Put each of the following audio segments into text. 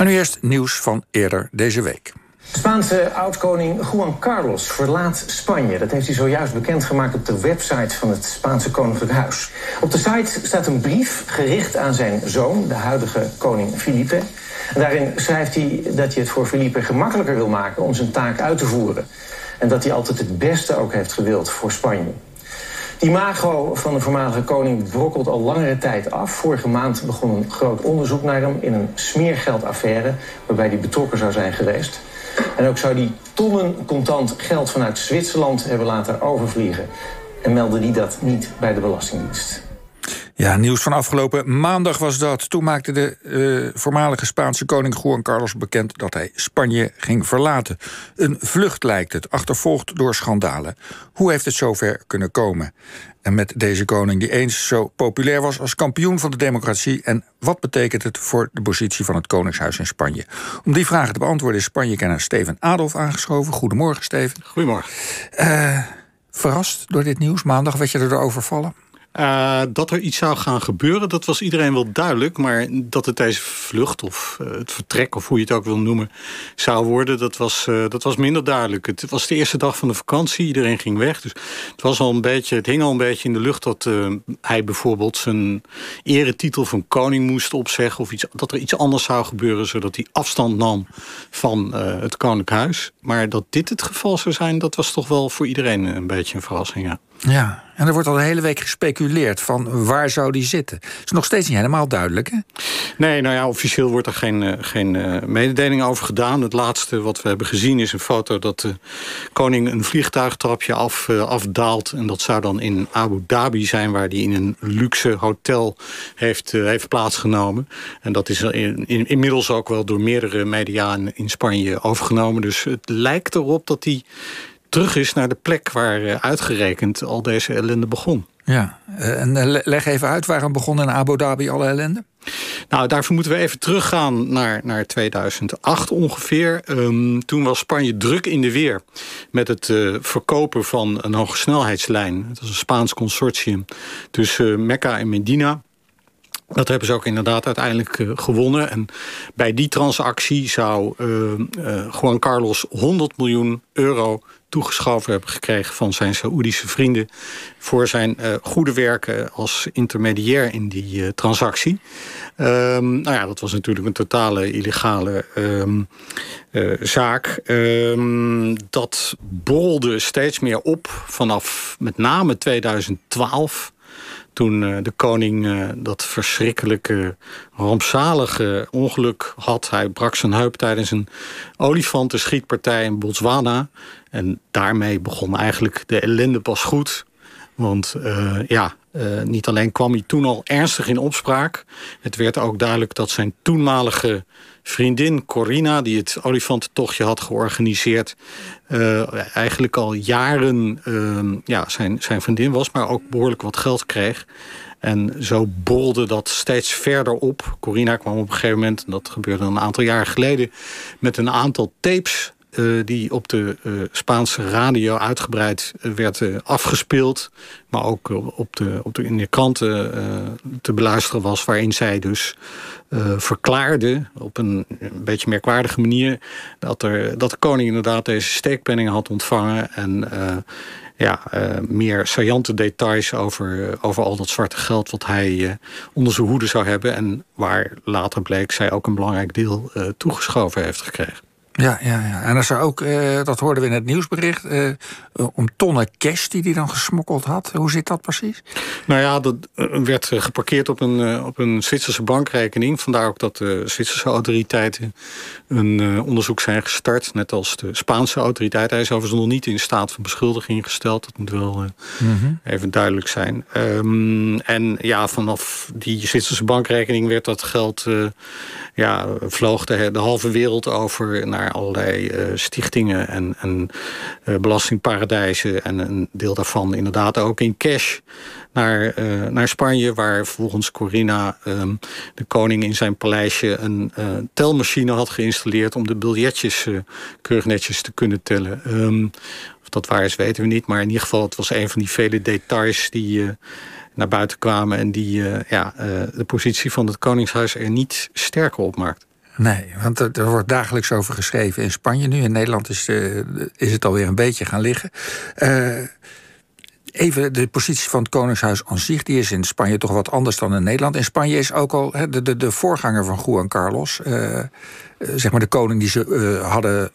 Maar nu eerst nieuws van eerder deze week. Spaanse oud-koning Juan Carlos verlaat Spanje. Dat heeft hij zojuist bekendgemaakt op de website van het Spaanse Koninklijk Huis. Op de site staat een brief gericht aan zijn zoon, de huidige koning Felipe. Daarin schrijft hij dat hij het voor Felipe gemakkelijker wil maken om zijn taak uit te voeren. En dat hij altijd het beste ook heeft gewild voor Spanje. Die imago van de voormalige koning brokkelt al langere tijd af. Vorige maand begon een groot onderzoek naar hem in een smeergeldaffaire... waarbij hij betrokken zou zijn geweest. En ook zou hij tonnen contant geld vanuit Zwitserland hebben laten overvliegen. En meldde hij dat niet bij de Belastingdienst. Ja, nieuws van afgelopen maandag was dat. Toen maakte de uh, voormalige Spaanse koning Juan Carlos bekend dat hij Spanje ging verlaten. Een vlucht lijkt het, achtervolgd door schandalen. Hoe heeft het zover kunnen komen? En met deze koning die eens zo populair was als kampioen van de democratie. En wat betekent het voor de positie van het Koningshuis in Spanje? Om die vragen te beantwoorden is Spanje-kenner Steven Adolf aangeschoven. Goedemorgen, Steven. Goedemorgen. Uh, verrast door dit nieuws? Maandag werd je er overvallen? Uh, dat er iets zou gaan gebeuren, dat was iedereen wel duidelijk. Maar dat het deze vlucht of uh, het vertrek, of hoe je het ook wil noemen, zou worden, dat was, uh, dat was minder duidelijk. Het was de eerste dag van de vakantie, iedereen ging weg. Dus het, was al een beetje, het hing al een beetje in de lucht dat hij bijvoorbeeld zijn eretitel van koning moest opzeggen. Of iets, dat er iets anders zou gebeuren, zodat hij afstand nam van het koninklijk huis. Maar dat dit het geval zou zijn, dat was toch wel voor iedereen een beetje een verrassing. Ja. Ja, en er wordt al de hele week gespeculeerd van waar zou die zitten. is nog steeds niet helemaal duidelijk, hè? Nee, nou ja, officieel wordt er geen, uh, geen uh, mededeling over gedaan. Het laatste wat we hebben gezien is een foto dat de koning een vliegtuigtrapje af, afdaalt. En dat zou dan in Abu Dhabi zijn, waar hij in een luxe hotel heeft, heeft plaatsgenomen. En dat is in, in, inmiddels ook wel door meerdere media in, in Spanje overgenomen. Dus het lijkt erop dat hij terug is naar de plek waar eh, uitgerekend al deze ellende begon. Ja, eh, en eh, leg even uit waarom begon in Abu Dhabi alle ellende? Nou, daarvoor moeten we even teruggaan naar, naar 2008 ongeveer. Um, toen was Spanje druk in de weer met het uh, verkopen van een hogesnelheidslijn. Het was een Spaans consortium tussen Mekka en Medina. Dat hebben ze ook inderdaad uiteindelijk uh, gewonnen. En bij die transactie zou uh, Juan Carlos 100 miljoen euro toegeschoven hebben gekregen van zijn Saoedische vrienden voor zijn uh, goede werken als intermediair in die uh, transactie. Um, nou ja, dat was natuurlijk een totale illegale um, uh, zaak. Um, dat borrelde steeds meer op vanaf met name 2012 toen uh, de koning uh, dat verschrikkelijke, rampzalige ongeluk had. Hij brak zijn heup tijdens een olifantenschietpartij in Botswana. En daarmee begon eigenlijk de ellende pas goed. Want uh, ja, niet alleen kwam hij toen al ernstig in opspraak. Het werd ook duidelijk dat zijn toenmalige vriendin Corina, die het olifantentochtje had georganiseerd, uh, eigenlijk al jaren uh, ja, zijn, zijn vriendin was, maar ook behoorlijk wat geld kreeg. En zo bolde dat steeds verder op. Corina kwam op een gegeven moment, en dat gebeurde een aantal jaar geleden, met een aantal tapes uh, die op de uh, Spaanse radio uitgebreid uh, werd afgespeeld. Maar ook op de, op de, in de kranten te beluisteren was. Waarin zij dus verklaarde op een, beetje merkwaardige manier. Dat, er, dat de koning inderdaad deze steekpenningen had ontvangen. En ja, meer saillante details over, over al dat zwarte geld wat hij onder zijn hoede zou hebben. En waar later bleek zij ook een belangrijk deel toegeschoven heeft gekregen. Ja, ja, ja. En er zou ook, uh, dat hoorden we in het nieuwsbericht, uh, om tonnen cash die hij dan gesmokkeld had. Hoe zit dat precies? Nou ja, dat werd geparkeerd op een, op een Zwitserse bankrekening. Vandaar ook dat de Zwitserse autoriteiten een onderzoek zijn gestart. Net als de Spaanse autoriteit. Hij is overigens nog niet in staat van beschuldiging gesteld. Dat moet wel mm -hmm. even duidelijk zijn. Um, en ja, vanaf die Zwitserse bankrekening werd dat geld, ja, vloog de, de halve wereld over naar allerlei uh, stichtingen en, en uh, belastingparadijzen. En een deel daarvan inderdaad ook in cash naar, uh, naar Spanje. Waar volgens Corina um, de koning in zijn paleisje een telmachine had geïnstalleerd... om de biljetjes keurig netjes te kunnen tellen. Um, of dat waar is, weten we niet. Maar in ieder geval, het was een van die vele details die naar buiten kwamen... en die ja, de positie van het Koningshuis er niet sterker op maakt. Nee, want er, wordt dagelijks over geschreven in Spanje nu. In Nederland is, uh, is het alweer een beetje gaan liggen. Uh, Even de positie van het Koningshuis aan zich, die is in Spanje toch wat anders dan in Nederland. In Spanje is ook al de, de, de voorganger van Juan Carlos, uh, zeg maar de koning die ze hadden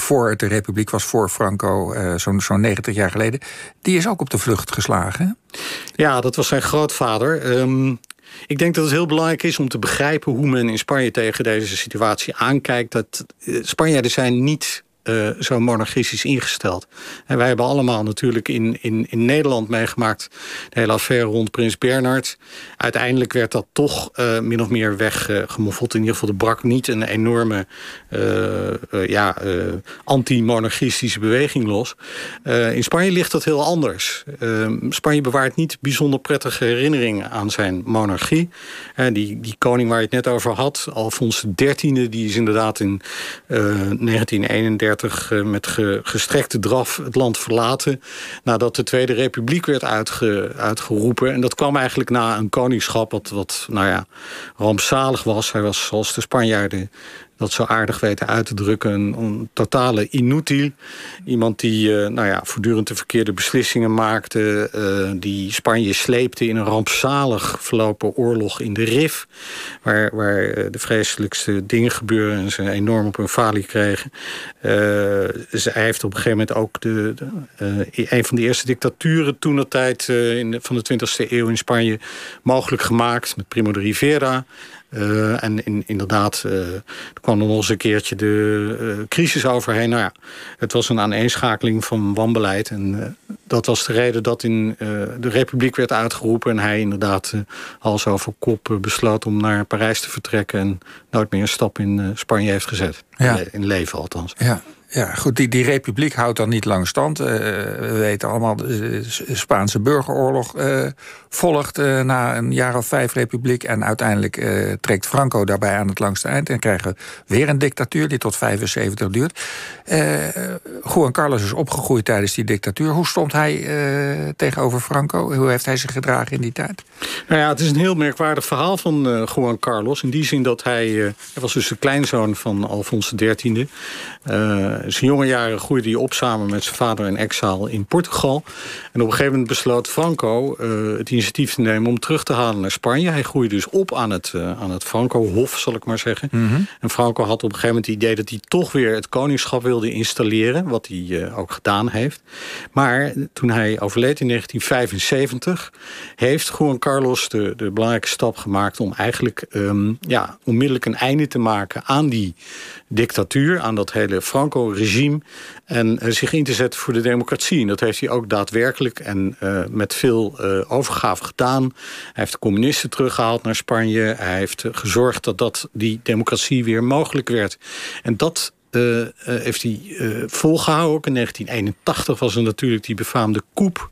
voor de republiek was, voor Franco, zo'n zo'n 90 jaar geleden, die is ook op de vlucht geslagen. Ja, dat was zijn grootvader. Um, ik denk dat het heel belangrijk is om te begrijpen hoe men in Spanje tegen deze situatie aankijkt. Dat Spanjaarden zijn niet uh, zo monarchistisch ingesteld. En wij hebben allemaal natuurlijk in, in, in Nederland meegemaakt... de hele affaire rond Prins Bernhard. Uiteindelijk werd dat toch uh, min of meer weggemoffeld. in ieder geval, er brak niet een enorme uh, ja, anti-monarchistische beweging los. in Spanje ligt dat heel anders. Spanje bewaart niet bijzonder prettige herinneringen aan zijn monarchie. die, die koning waar je het net over had, Alfons XIII... die is inderdaad in 1931 eh, met gestrekte draf het land verlaten... nadat de Tweede Republiek werd uitge, uitgeroepen. En dat kwam eigenlijk na een koningschap wat, wat nou ja, rampzalig was. Hij was, zoals de Spanjaarden dat zo aardig weten uit te drukken. Een, totale inutiel. Iemand die uh, nou ja, voortdurend de verkeerde beslissingen maakte. Uh, die Spanje sleepte in een rampzalig verlopen oorlog in de Rif. Waar, waar uh, de vreselijkste dingen gebeuren en ze enorm op hun falie kregen. hij heeft op een gegeven moment ook de, een van de eerste dictaturen toen de tijd van de 20e eeuw in Spanje mogelijk gemaakt. Met Primo de Rivera. Uh, en in, inderdaad, uh, er kwam nog eens een keertje de uh, crisis overheen. Nou ja, het was een aaneenschakeling van wanbeleid. En dat was de reden dat in de republiek werd uitgeroepen... en hij inderdaad als over kop besloot om naar Parijs te vertrekken... en nooit meer een stap in Spanje heeft gezet. Ja. In leven althans. Ja. Ja, goed, die, die republiek houdt dan niet lang stand. Uh, we weten allemaal, de Spaanse burgeroorlog uh, volgt uh, na een jaar of vijf republiek. En uiteindelijk trekt Franco daarbij aan het langste eind. En krijgen we weer een dictatuur die tot 75 duurt. Juan Carlos is opgegroeid tijdens die dictatuur. Hoe stond hij tegenover Franco? Hoe heeft hij zich gedragen in die tijd? Nou ja, het is een heel merkwaardig verhaal van Juan Carlos. In die zin dat hij, hij was dus de kleinzoon van Alfons XIII zijn jonge jaren groeide hij op samen met zijn vader in exaal in Portugal. En op een gegeven moment besloot Franco uh, het initiatief te nemen om terug te halen naar Spanje. Hij groeide dus op aan het, uh, aan het Franco-hof, zal ik maar zeggen. Mm -hmm. En Franco had op een gegeven moment het idee dat hij toch weer het koningschap wilde installeren. Wat hij uh, ook gedaan heeft. Maar toen hij overleed in 1975, heeft Juan Carlos de, de belangrijke stap gemaakt om eigenlijk um, ja, onmiddellijk een einde te maken aan die dictatuur, aan dat hele Franco-regime. En uh, zich in te zetten voor de democratie. En dat heeft hij ook daadwerkelijk en uh, met veel uh, overgave gedaan. Hij heeft de communisten teruggehaald naar Spanje. Hij heeft gezorgd dat, dat die democratie weer mogelijk werd. En dat uh, uh, heeft hij uh, volgehouden. Ook in 1981 was er natuurlijk die befaamde coup.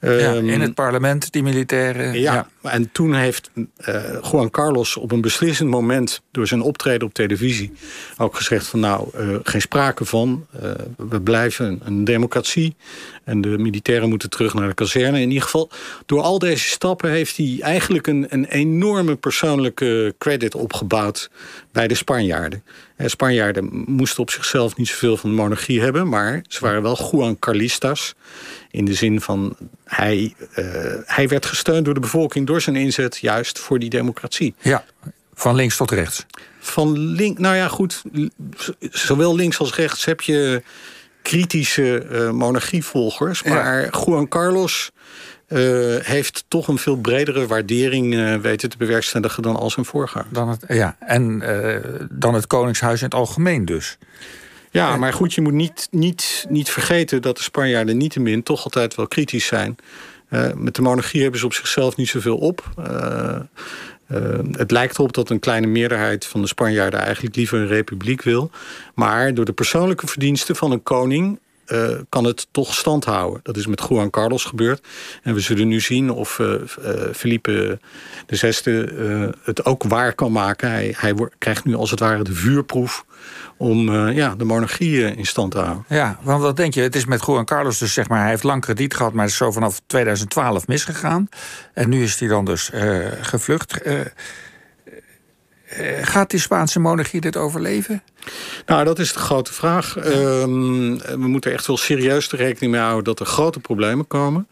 Ja, in ehm, het parlement, die militairen. Ja, ja. en toen heeft Juan Carlos op een beslissend moment... door zijn optreden op televisie ook gezegd van... nou, geen sprake van, we blijven een democratie... en de militairen moeten terug naar de kazerne. In ieder geval, door al deze stappen heeft hij eigenlijk... een, een enorme persoonlijke credit opgebouwd bij de Spanjaarden. Spanjaarden moesten op zichzelf niet zoveel van de monarchie hebben... maar ze waren wel Juan Carlistas. In de zin van, hij, uh, hij werd gesteund door de bevolking... door zijn inzet juist voor die democratie. Ja, van links tot rechts. Van link, nou ja, goed. Zowel links als rechts heb je kritische uh, monarchievolgers. Maar ja. Juan Carlos heeft toch een veel bredere waardering uh, weten te bewerkstelligen dan al zijn voorganger. Dan het, ja, en uh, dan het Koningshuis in het algemeen dus. Ja, maar goed, je moet niet, niet, niet vergeten dat de Spanjaarden niettemin toch altijd wel kritisch zijn. met de monarchie hebben ze op zichzelf niet zoveel op. het lijkt erop dat een kleine meerderheid van de Spanjaarden eigenlijk liever een republiek wil. Maar door de persoonlijke verdiensten van een koning uh, kan het toch stand houden. Dat is met Juan Carlos gebeurd. En we zullen nu zien of uh, Felipe VI het ook waar kan maken. Hij, hij krijgt nu als het ware de vuurproef om ja, de monarchie in stand te houden. Ja, want wat denk je? Het is met Juan Carlos dus zeg maar... hij heeft lang krediet gehad, maar is zo vanaf 2012 misgegaan. En nu is hij dan dus gevlucht gaat die Spaanse monarchie dit overleven? Nou, dat is de grote vraag. Ehm, we moeten echt wel serieus de rekening mee houden dat er grote problemen komen.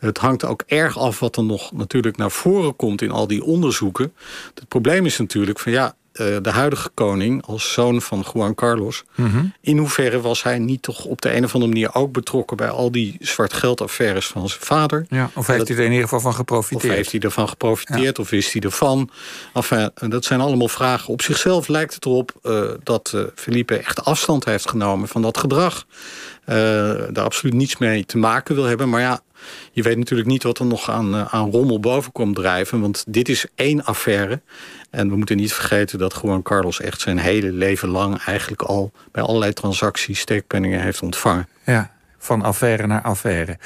Het hangt ook erg af wat er nog natuurlijk naar voren komt in al die onderzoeken. Het probleem is natuurlijk van ja, eh, de huidige koning als zoon van Juan Carlos. Mhm. In hoeverre was hij niet toch op de een of andere manier ook betrokken bij al die zwart geldaffaires van zijn vader? Ja, of heeft hij er in ieder geval van geprofiteerd? Of heeft hij ervan geprofiteerd of wist hij ervan? Enfin, dat zijn allemaal vragen. Op zichzelf lijkt het erop uh, dat uh, Felipe echt afstand heeft genomen van dat gedrag. daar absoluut niets mee te maken wil hebben. Maar ja, je weet natuurlijk niet wat er nog aan, aan rommel boven komt drijven. Want dit is één affaire. En we moeten niet vergeten dat Juan Carlos echt zijn hele leven lang eigenlijk al bij allerlei transacties steekpenningen heeft ontvangen. Ja, van affaire naar affaire.